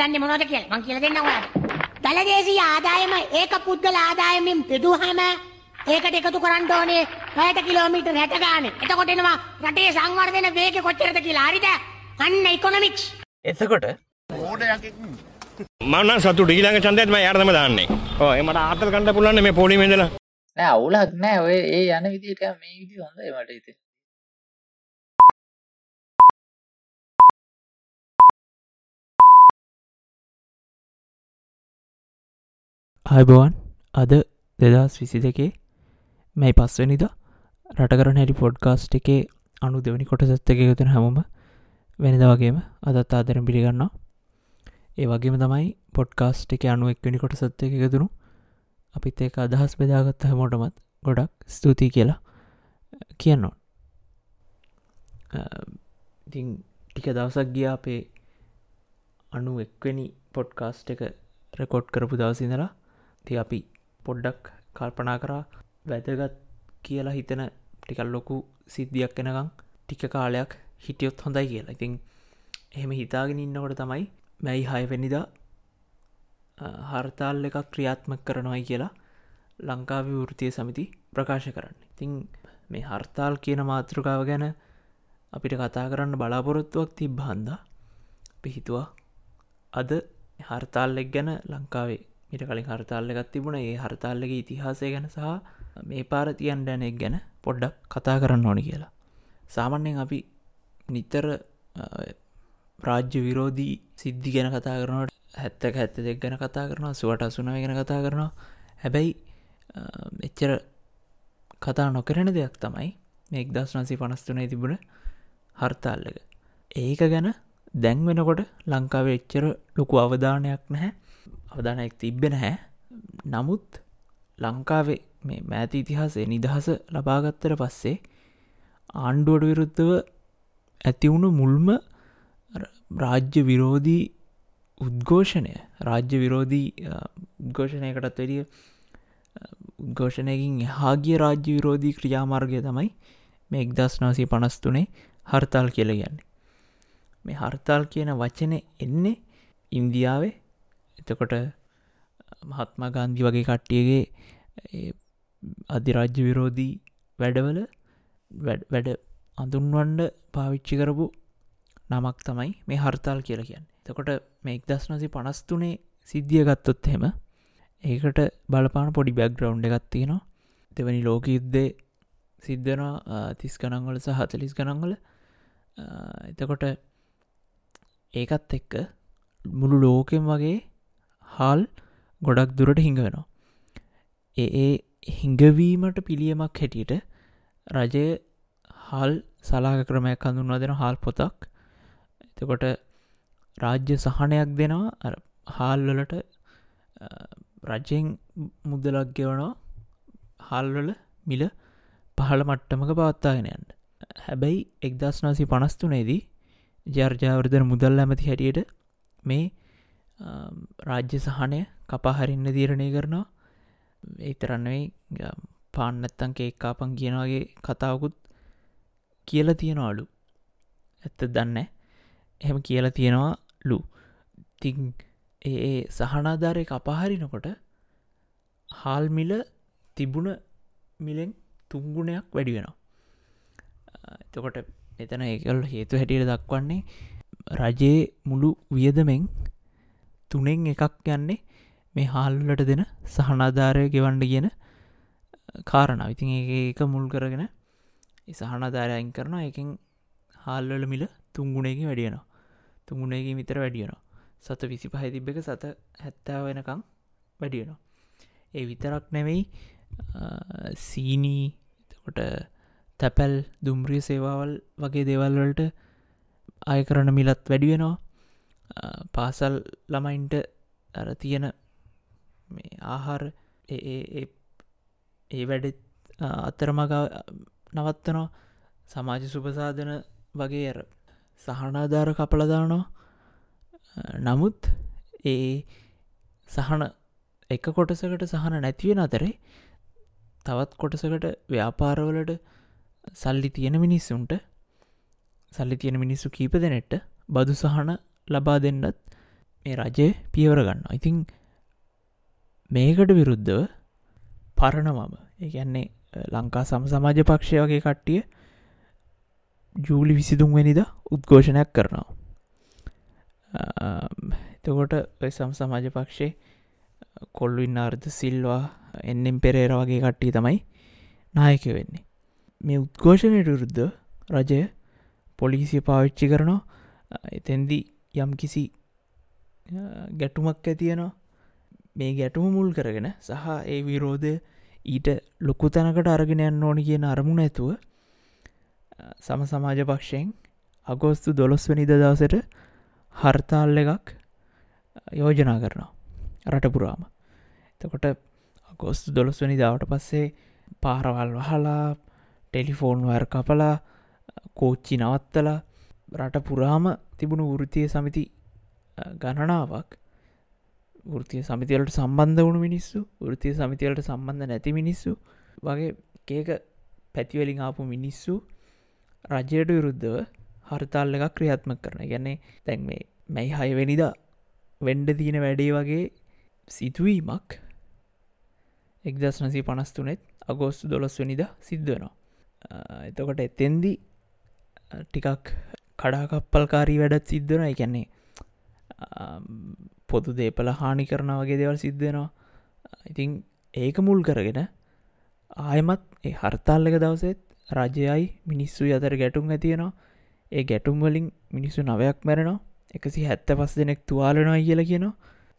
දන්න මොනොද කියල? මං කියල දෙන්න ඔයාට දළදේශී ආදායම ඒක පුද්ගල ආදායමින් පිදුහම ඒකට එකතු කරන්න ඕනේ පැයට කිලෝමීටර් හැට ගාන. එතකොටෙනවා රටේ සංවර්ධන වේග කොච්චරද කියලා. හරිද? අන්න ඉකොනොමික්ස් එතකොට මන්න සතු ඊළඟ චන්දයත්ම යාර්තම දාන්නේ. ඕ එමට ආතල් කණඩ පුලන්න මේ පොලිමෙදල නෑ අවුලක් නෑ. ඔය ඒ යන විදිට මේ විදි හොඳ මට ඉති අයිබෝවන් අද දෙදස් විසි දෙකේ මැයි පස්වනිද රටකරන හැරි පොඩ්කාස්ට් එකේ අනු දෙවනි කොට සත්ත එක යුතුන හැමම වෙනද වගේම අදත් ආදරම් පිළිගන්නවා. ඒ වගේම තමයි පොඩ්කාස්ට් එක අනු එක්වනි කොට සත්ත එක යුතුරු අපිත් ඒක අදහස් බෙදාගත්ත හැමෝටමත් ගොඩක් ස්තුතියි කියලා කියන්නවා ඉතින් ටික දවසක් ගිය අපේ අනු එක්වනි පොඩ්කාස්ට් එක රෙකෝඩ් කරපු දවසිඳලා ති අපි පොඩ්ඩක් කල්පනා කරා වැදගත් කියලා හිතන ටිකල් ලොකු සිද්ධියක් එනකං ටික කාලයක් හිටියොත් හොඳයි කියලා. ඉතින් එහෙම හිතාගෙන ඉන්නකොට තමයි මැයි හයවෙනිදා හර්තාල් එකක් ක්‍රියාත්මක කරනවයි කියලා ලංකාව වෘතිය සමිති ප්‍රකාශ කරන්න. ඉතිං මේ හර්තාල් කියන මාතෘකාව ගැන අපිට කතා කරන්න බලාපොරොත්තුවක් තිබ හන්ද පිහිතුවා අද හර්තාල්ලෙක් ගැන ලංකාවේ මිට කලින් හර්තාල්ල එකත් තිබුණ. ඒ හර්තාල්ලගේ ඉතිහාසය ගැන සහ මේ පාරතියන් ඩැනෙක් ගැන පොඩ්ඩක් කතා කරන්න ඕනි කියලා. සාමන්‍යයෙන් අපි නිතර රාජ්‍ය විරෝධී සිද්ධි ගැන කතා කරනට හැත්තක හැත්ත දෙක් ගැන කතා කරනවා සුවට අසුනාව ගැන කතා කරනවා. හැබැයි එච්චර කතා නොකරෙන දෙයක් තමයි මේක් දස් නසි පනස්තුනේ තිබුණ හර්තාල්ලක ඒක ගැන දැන් වෙනකොට ලංකාවේ එච්චර ලොකු අවධානයක් නැහැ. අවධානයක් තිබ්බෙන හැ නමුත් ලංකාවේ මේ මෑති ඉතිහාසේ නිදහස ලබාගත්තර පස්සේ ආණ්ඩුවට විරුද්ධව ඇතිවුණු මුල්ම රාජ්‍ය විරෝධී උද්ඝෝෂණය රාජ්‍ය විරෝධී උද්ඝෝෂණයකටත් වැඩිය උද්ඝෝෂණයකින් එහාගිය රාජ්‍ය විරෝධී ක්‍රියාමාර්ගය තමයි මේ එක්දස් නාසී පනස්තුනේ හර්තාල් කියල ගන්නේ මේ හර්තාල් කියන වචනය එන්නේ ඉන්දියාවේ එතකොට මහත්මා ගාන්ධි වගේ කට්ටියගේ අධිරාජ්‍ය විරෝධී වැඩවල වැඩ අඳුන්වන්ඩ පාවිච්චි කරපු නමක් තමයි මේ හර්තාල් කියලා කියන්න. එතකොට මේ එක්දස් නසි පනස්තුනේ සිද්ධිය ගත්තොත් හෙම ඒකට බලපාන පොඩි බැක්ග්‍රවන්් එකත්තියෙනවා දෙවැනි ලෝක යුද්ධේ සිද්ධනවා තිස් ගනංවල සහ හතලිස් ගනංවල එතකොට ඒකත් එක්ක මුළු ලෝකෙන් වගේ හාල් ගොඩක් දුරට හිඟ වෙනවා. ඒ හිඟවීමට පිළියමක් හැටියට රජය හල් සලාක ක්‍රමයක් හඳුන්වා දෙන හාල් පොතක්. එතකොට රාජ්‍ය සහනයක් දෙනවා. හාල්වලට රජයෙන් මුදලක් ගෙවනවා. හල්වල මිල පහළ මට්ටමක පවත්තාගෙනයන්ට හැබැයි එක්දස් නාසි පනස්තුනේදී ජර්ජාවර්ධන මුදල් ඇමති හැටියට මේ රාජ්‍ය සහනය කපාහරින්න දීරණය කරනවා. ඒතරන්නේ පාන්නත්තන් කේක්කාපන් කියනවාගේ කතාවකුත් කියල තියෙනවාලු ඇත්ත දන්න එහෙම කියල තියෙනවා ලු. තිං ඒ සහනාධාරය කපාහරිනකොට හාල්මිල තිබුණ මිලෙන් තුංගුණයක් වැඩි වෙනවා. එතකොට එතන ඒකල් හේතු හැටියට දක්වන්නේ රජයේ මුළු වියදමෙන් තුනෙන් එකක් යන්නේ මේ හාල්ලට දෙන සහනාධාරය ගෙවන්ඩ කියන කාරණ ඉතින් ඒක මුල් කරගෙන සහනාධාරයන් කරනවා. එකින් හාල්වල මිල තුංගුණයකින් වැඩියනවා තුංගුණයකින් විතර වැඩියනවා සත විසි පහ තිබ්බක සත හැත්තා වෙනකං වැඩියනවා ඒ විතරක් නෙවෙයි සීනී කොට තැපැල් දුම්රිය සේවාවල් වගේ දේවල්වලට අය කරන මිලත් වැඩිවෙනවා පාසල් ළමයින්ට අර තියෙන ආහාර ඒ වැඩ අත්තරමග නවත්තනවා. සමාජ සුපසාධන වගේ අර සහනාධාර කපලදානවා නමුත් ඒ සහන එක කොටසකට සහන නැතිවෙන අතරේ තවත් කොටසකට ව්‍යාපාරවලට සල්ලි තියෙන මිනිස්සුන්ට සල්ලි තියෙන මිනිස්සු කීප දෙනෙට බදු සහන ලබා දෙන්නත් මේ රජය පියවර ගන්න ඉතිං මේකට විරුද්ධව පරණ මම ඒගැන්නේ ලංකා සම සමාජ පක්ෂය වගේ කට්ටිය ජූලි විසිදුන්වැනිද උද්ඝෝෂණයක් කරනවා. එතකොට සම් සමාජ පක්ෂේ කොල්ලුන්න අර්ධ සිල්වා එන්නෙම් පෙරේර වගේ කට්ටිය තමයි නායක වෙන්නේ. මේ උද්ඝෝෂණයට විරුද්ධ රජය පොලිසිය පාවිච්චි කරනවා. එතැන්දි යම් කිසි ගැටුමක් ඇතියනවා මේ ගැටුම මුල් කරගෙන සහ ඒ විරෝධය ඊට ලොකු තැනකට අරගෙන යන්න ඕනි කියන අරමුණ ඇතුව සම සමාජ පක්ෂයෙන් අගෝස්තු දොළොස් වනිද දවසට හර්තාල් එකක් යෝජනා කරනවා. රටපුරාම එතකොට අගෝස්තු දොළොස් වනි දාවට පස්සේ පාරවල් වහලා ටෙලිෆෝන් වර් කපලා කෝච්චි නවත්තලා රට පුරාම තිබුණු වෘතිය සමිති ගණනාවක්. වෘතිය සමිතිවලට සම්බන්ධ වුණු මිනිස්සු වෘතිය සමිතිවලට සම්බන්ධ නැති මිනිස්සු වගේ කේක පැතිවලින් ආපු මිනිස්සු රජයට විරුද්ධව හර්තාල් එකක් ක්‍රියාත්ම කරන ගැන්නේ තැන් මේ මැයි හයවෙනිදා වෙන්ඩ තියෙන වැඩේ වගේ සිතුවීමක් එක්දස් නසී පනස්තුනෙත් අගෝස්තු දොළොස් වනිද සිද්ධනවා එතකොට එතෙන්දි ටිකක් කඩාකප්පල්කාරී වැඩත් සිද්ධන එකන්නේ පොදු දේපල හානි කරන වගේ දෙවල් සිද්ධෙනවා ඉතිං ඒක මුල් කරගෙන ආයමත් ඒ හර්තාල්ලක දවසෙත් රජයයි මිනිස්සු අතර ගැටුම් ඇතියෙනවා ඒ ගැටුම් වලින් මිනිස්සු නවයක් මැරෙනවා. එකසි හැත්ත පස් දෙනෙක් තුවාලනවා කියල කියනවා.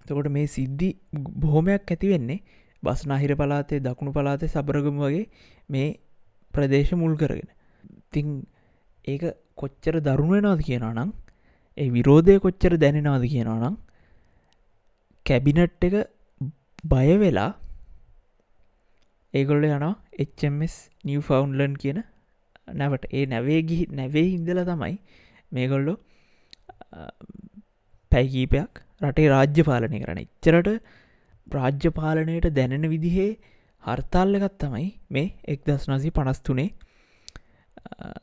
තකොට මේ සිද්ධි බොහොමයක් ඇතිවෙන්නේ බස්නාහිර පලාතේ දකුණු පලාතේ සබරගම වගේ මේ ප්‍රදේශ මුල් කරගෙන. තිං ඒක කොච්චර දරුණුවෙනවාද කියනවා නම් ඒ විරෝධය කොච්චර දැනෙනවාද කියනවා නම් කැබිනට් එක බය වෙලා ඒගොල්ල යනවා HMS නිව ෆවන්ලන් කියන නැවට. ඒ නැවේ ගිහි නැවේ හින්දල තමයි මේගොල්ලො පැයිකීපයක් රටේ රාජ්‍ය පාලනය කරන ඉච්චරට රාජ්‍ය පාලනයට දැනෙන විදිහේ හර්තාල්ලකත් තමයි මේ එක් දස් නසි පනස්තුනේ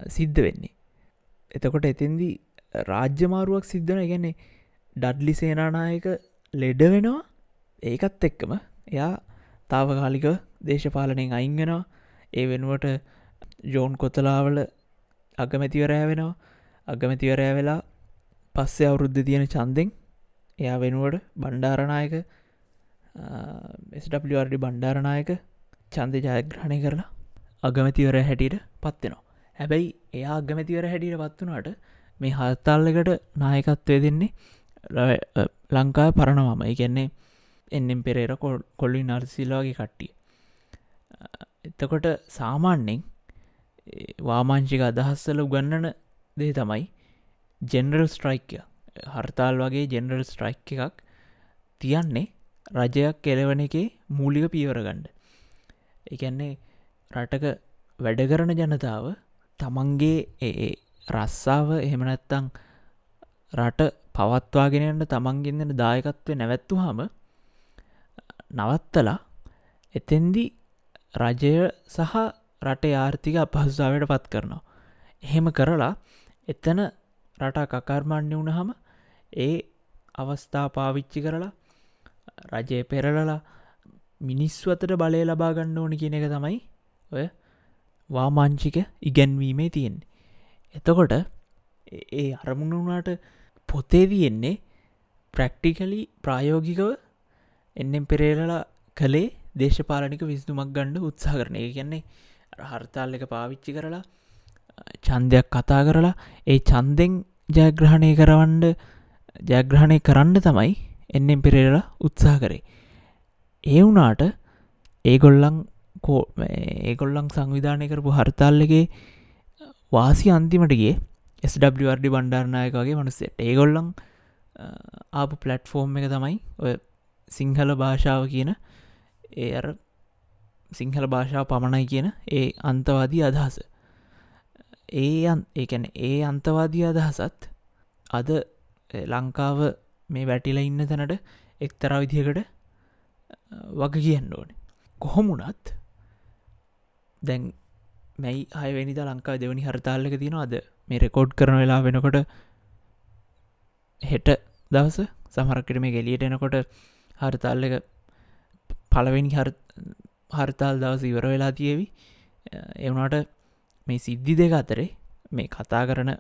සිද්ධ වෙන්නේ. එතකොට එතින්දී රාජ්‍යමාරුවක් සිද්ධන ගැන්නේ ඩඩ්ලි සේනානායක ලෙඩ වෙනවා. ඒකත් එක්කම එයා තාවකාලික දේශපාලනයෙන් අයිංගෙනවා ඒ වෙනුවට ජෝන් කොතලාවල අගමැතිවරෑ වෙනවා. අගමැතිවරෑ වෙලා පස්සේ අවුරුද්ධ තියෙන චන්දෙන් එයා වෙනුවට බණ්ඩාරනායක ස්ඩරඩි බණ්ඩාරනායක චන්ද ජයග්‍රහණය කරලා අගමැතිවර හැටියට පත්වෙනවා හැබැයි එයා අගමැතිවර හැටියට පත්වනාට මේ හල්තාල්ලකට නායකත්වය දෙන්නේ ලංකා පරණවම. එකන්නේ එන්නම් පෙරේර කොල්ලි නර්සිලාගේ කට්ටිය. එතකොට සාමාන්‍යෙන් වාමාංචික අදහස්සල උගන්නන දේ තමයි ජෙනරල් ස්ට්‍රයික්ය හර්තාල් වගේ ජෙනරල් ස්ට්‍රයික් එකක් තියන්නේ රජයක් කෙලවන එකේ මූලික පියවරගණ්ඩ එකන්නේ රටක වැඩ කරන ජනතාව තමන්ගේ ඒ රස්සාාව එහෙමනැත්තං රට පවත්වාගෙනට තමන්ගෙන්න්න දායකත්වය නැවැත්තු හම නවත්තලා එතෙන්දි රජය සහ රට ආර්ථික අපහසුසාවට පත් කරනවා. එහෙම කරලා එතන රට කකර්මාණ්‍ය වුණහම ඒ අවස්ථා පාවිච්චි කරලා රජය පෙරලලා මිනිස්සු අතට බලය ලබා ගන්න ඕනි කියන එක තමයි ඔය වාමාංචික ඉගැන්වීමේ තියෙන්නේ. එතකොට ඒ අරමුණ වුණාට පොතේ තියෙන්නේ ප්‍රක්ටිකලි ප්‍රායෝගිකව එන්නෙම් පෙරේරලා කළේ දේශපාලනික විස්දුමක් ගණ්ඩ උත්සා කරන ඒ කියන්නේ හර්තාල් එක පාවිච්චි කරලා චන්දයක් කතා කරලා ඒ චන්දෙන් ජයග්‍රහණය කරවන්ඩ ජයග්‍රහණය කරන්න තමයි එන්නෙම් පෙරේරලා උත්සා කරේ ඒ වුනාට ඒගොල්ලං කෝ ඒගොල්ලං සංවිධානය කරපු හර්තාල්ලගේ වාසි අන්තිමටගේ ස්ඩඩ බණ්ඩාරනායක වගේ මනුස්සට ඒගොල්ලං ආපු පලට්ෆෝර්ම් එක තමයි ඔය සිංහල භාෂාව කියන ඒ අර සිංහල භාෂාව පමණයි කියන ඒ අන්තවාදී අදහස. ඒ ඒකැන ඒ අන්තවාදී අදහසත් අද ලංකාව මේ වැටිල ඉන්න තැනට එක්තරා විදිහකට වග කියන්න ඕන. කොහොමුණත් දැන් මැයි අයවැනිද ලංකා දෙවනි හරතාල්ලක තියෙන අද මේ රෙකෝඩ් කරන වෙලා වෙනකොට හෙට දවස සමහරකට මේ ගෙලියට එනකොට හරතාල් එක පලවෙනි හර්තාල් දවස ඉවර වෙලා තියවි. එවනාට මේ සිද්ධි දෙක අතරේ මේ කතා කරන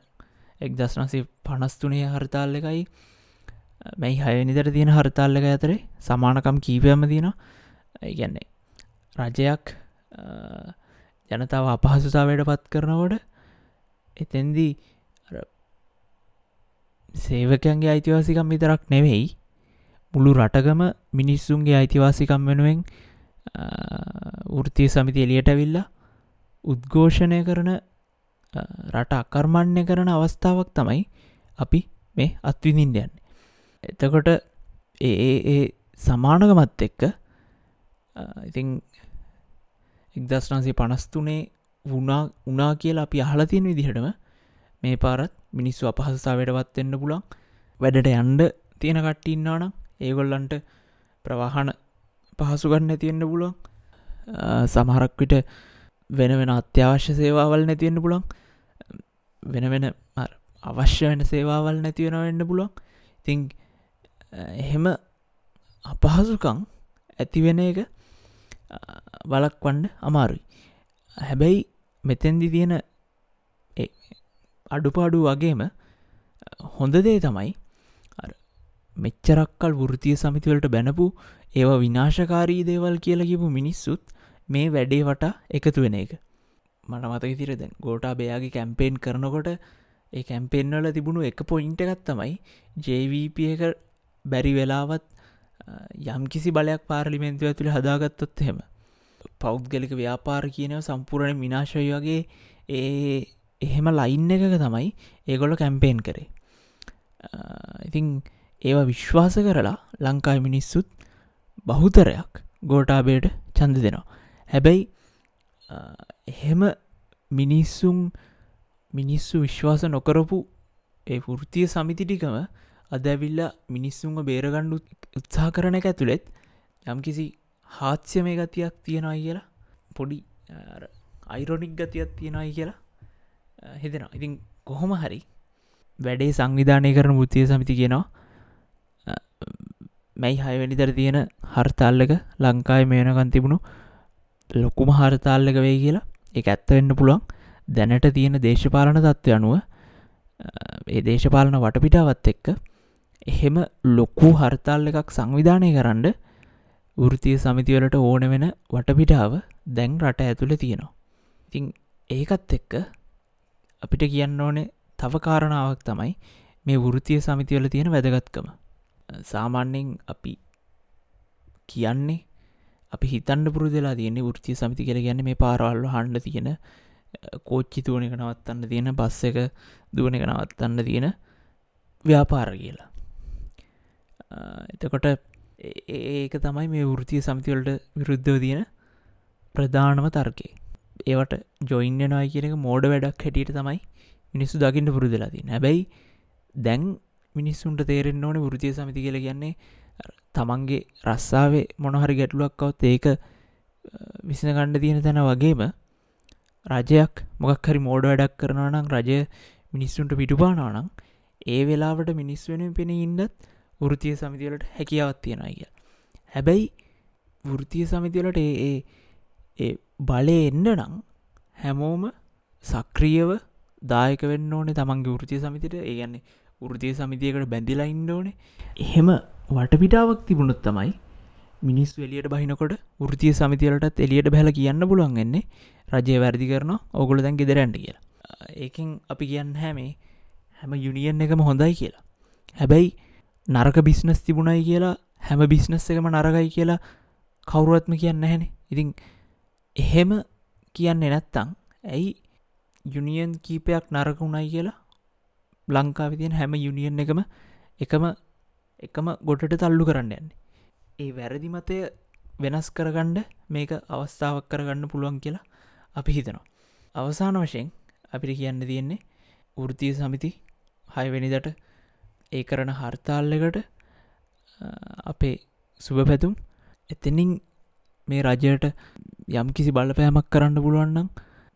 එක් දස්නසේ පනස්තුනේ හර්තාල් එකයි මැයි හයනිදර තියෙන හර්තාල්ලක ඇතරේ සමානකම් කීපයම තියෙන ඉගැන්නේ රජයක් ජනතාව අපහසුතාවයට පත් කරනකොට එතැන්දී සේවකයන්ගේ අයිතිවාසිකම් විතරක් නෙවෙයි මුළු රටගම මිනිස්සුන්ගේ අයිතිවාසිකම් වෙනුවෙන් ෘතිය සමිති එලියට ඇවිල්ලා උද්ඝෝෂණය කරන රට අකර්මණ්‍ය කරන අවස්ථාවක් තමයි අපි මේ අත්විඳින්ඩයන් එතකොට ඒ ඒ සමානකමත් එක්ක ඉතිං එක්දස්නාසේ පනස්තුනේ වුණා උනා කියලා අපි අහලා තියෙන විදිහටම මේ පාරත් මිනිස්සු අපහසතාවට පත්වෙන්න පුළන් වැඩට යන්ඩ තියෙන කට්ටින්නානම් ඒගොල්ලන්ට ප්‍රවාහන පහසුගන්න තියෙන්න්න පුලුවන් සමහරක්විට වෙන වෙන අත්‍යවශ්‍ය සේවාවල් නැතිවෙන්න පුළන් වෙන වෙන අවශ්‍ය වෙන සේවාවල් නැතිවෙන වෙන්න පුළොන් ඉතිං එහෙම අපහසුකං ඇතිවෙන එක බලක් වන්න අමාරුයි. හැබැයි මෙතැන්දි තියෙන අඩුපාඩු වගේම හොඳ දේ තමයි මෙච්චරක්කල් වෘතිය සමිතිවලට බැනපු ඒවා විනාශකාරී දේවල් කියලා කිපු මිනිස්සුත් මේ වැඩේ වටා එකතු වෙන එක. මට මතක තිරද ගෝටා බයාගේ කැම්පේෙන් කරනකොට ඒ කැම්පෙන්වල තිබුණු එක පොයින්ට එකත් තමයි ජවිප එක බැරි වෙලාවත් යම් කිසි බලයක් පාර්ලිමෙන්තුව ඇතුළ හදාගත්තොත් එහෙම. පෞද්ගලික ව්‍යාපාර කියනව සම්පූරණ විනාශය වගේ ඒ එහෙම ලයින් එකක තමයි ඒගොල්ල කැම්පේෙන් කරේ. ඉතිං ඒවා විශ්වාස කරලා ලංකායි මිනිස්සුත් බහුතරයක් ගෝටාබේට චන්ද දෙනවා. හැබැයි එහෙම මිනිස්සුම් මිනිස්සු විශ්වාස නොකරපු ඒ ෘතිය සමිතිටිකම අද ඇවිල්ල මිනිස්සුන්ව බේරගණ්ඩු උත්සා කරන එක ඇතුළෙත් යම්කිසි හාත්‍ය මේ ගතියක් තියෙනයි කියලා පොඩි අයිරොනික් ගතියක් තියෙනයි කියලා හෙදෙන ඉතින් කොහොම හරි වැඩේ සංවිධානය කරන මුෘතිය සමිති කියෙනවා. මැයි හයවැනිතර තියෙන හර්තාල්ලක ලංකායි මේනකන් තිබුණු ලොකුම හරතාල්ලක වේ කියලා. එක ඇත්තවෙන්න පුළුවන්. දැනට තියෙන දේශපාලන තත්ත්ව අනුව ඒ දේශපාලන වටපිටාවත් එක්ක එහෙම ලොකු හර්තාල් එකක් සංවිධානය කරන්න වෘතිය සමිතිවලට ඕන වෙන වටපිටාව දැන් රට ඇතුළ තියෙනවා. ඉතිං ඒකත් එක්ක අපිට කියන්න ඕනේ තව කාරණාවක් තමයි මේ වෘතිය සමිතිවල තියෙන වැදගත්කම. සාමාන්‍යෙන් අපි කියන්නේ අපි හිතන්න පුරුදලා තියන්නේ ෘතිය සමිති කර ගැන්න මේ පාරවල්ල හන්ඩ තියෙන කෝච්චි තුවන එක නවත්තන්න තියෙන බස්ස එක දුවන එක නවත්තන්න තියෙන ව්‍යාපාර කියලා එතකොට ඒක තමයි මේ වෘතිය සමිතිවලට විරුද්ධව තියෙන ප්‍රධානම තර්කේ ඒවට ජොයින්නවා කියන එක මෝඩ වැඩක් හැටියට තමයි මිනිස්සු දකින්න පුරුදලා තින හැබැයි දැන් මිනිස්සුන්ට තේරෙන් ඕන වෘතිය සමිති කියල කියන්නේ තමන්ගේ රස්සාාවේ මොනහරි ගැටලුවක්කවත් ඒක විසින ගණ්ඩ තියෙන තැන වගේම රජයක් මොකක් හරි මෝඩ වැඩක් කරනනම් රජය මිනිස්සුන්ට පිටුපානානම් ඒ වෙලාවට මිනිස් වෙන පෙන ඉන්නත් වෘතිය සමිතිවලට හැකියාවත් තියෙනයි කිය හැබැයි වෘතිය සමිතිවලට ඒ ඒ බලය එන්න නම් හැමෝම සක්‍රියව දායක වෙන්න ඕනේ තමන්ගේ වෘතිය සමිතිට ඒ ගන්නේ වෘතිය සමිතියකට බැඳිලා ඉන්න ඕනේ. එහෙම වටපිටාවක් තිබුණොත් තමයි මිනිස් වෙලියට බහිනකොට ෘතිය සමිතිවලටත් එලියට බැල කියන්න පුළුවන්ගන්නේ රජය වැරදි කරන ඔගොල දැන් ගෙදරැන්ට කියලා. ඒකින් අපි කියන්න හැමේ හැම යුනිියන් එකම හොඳයි කියලා. හැබැයි නරක බිස්නස් තිබුණයි කියලා හැම බිස්නස් එකම නරගයි කියලා කවුරුවත්ම කියන්න හැන ඉතින් එහෙම කියන්න නැත්තං ඇයි යුනිියන් කීපයක් නරකුණයි කියලා ලංකාවිතියෙන් හැම යුනිියන් එකම එකම එකම ගොඩට තල්ලු කරන්න යන්නේ. ඒ වැරදි මතය වෙනස් කරගණ්ඩ මේක අවස්ථාවක් කරගන්න පුළුවන් කියලා අපි හිතනවා. අවසාන වශයෙන් අපිට කියන්න තියෙන්නේ ෘතිය සමිති හයවෙනිදට ඒ කරන හර්තාල්ලකට අපේ සුභ පැතුම් එතනින් මේ රජයට යම් කිසි බලපෑමක් කරන්න පුළුවන්නම්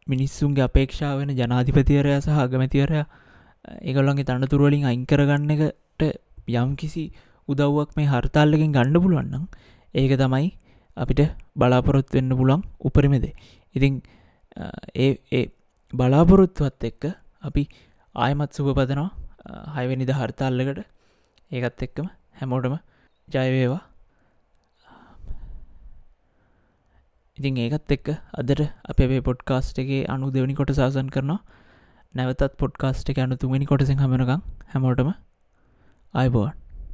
මිනිස්සුන්ගේ අපේක්ෂා වෙන ජනාධිපතිවරය සහ අගමැතිවරය ඒගොල්ලන්ගේ තනතුරුවලින් අයිංකරගන්න එකට යම් කිසි උදව්වක් මේ හර්තාල්ලකින් ගණ්ඩ පුළුවන්නම් ඒක තමයි අපිට බලාපොරොත් වෙන්න පුළන් උපරිමදේ ඉතිං ඒ ඒ බලාපොරොත්තුවත් එක්ක අපි ආයමත් සුභ පදනවා හයවැනිද හර්තාල්ලකට ඒකත් එක්කම හැමෝටම ජයවේවා ඉතින් ඒකත් එක්ක අදට අපේ පොඩ්කාස්ට් එකේ අනු දෙවනි කොට සාසන් කරනවා. නැවතත් පොඩ්කාස්ට් එක අනු තුමනි කොටසින් හමනකම් හැමෝටම අයිබෝන්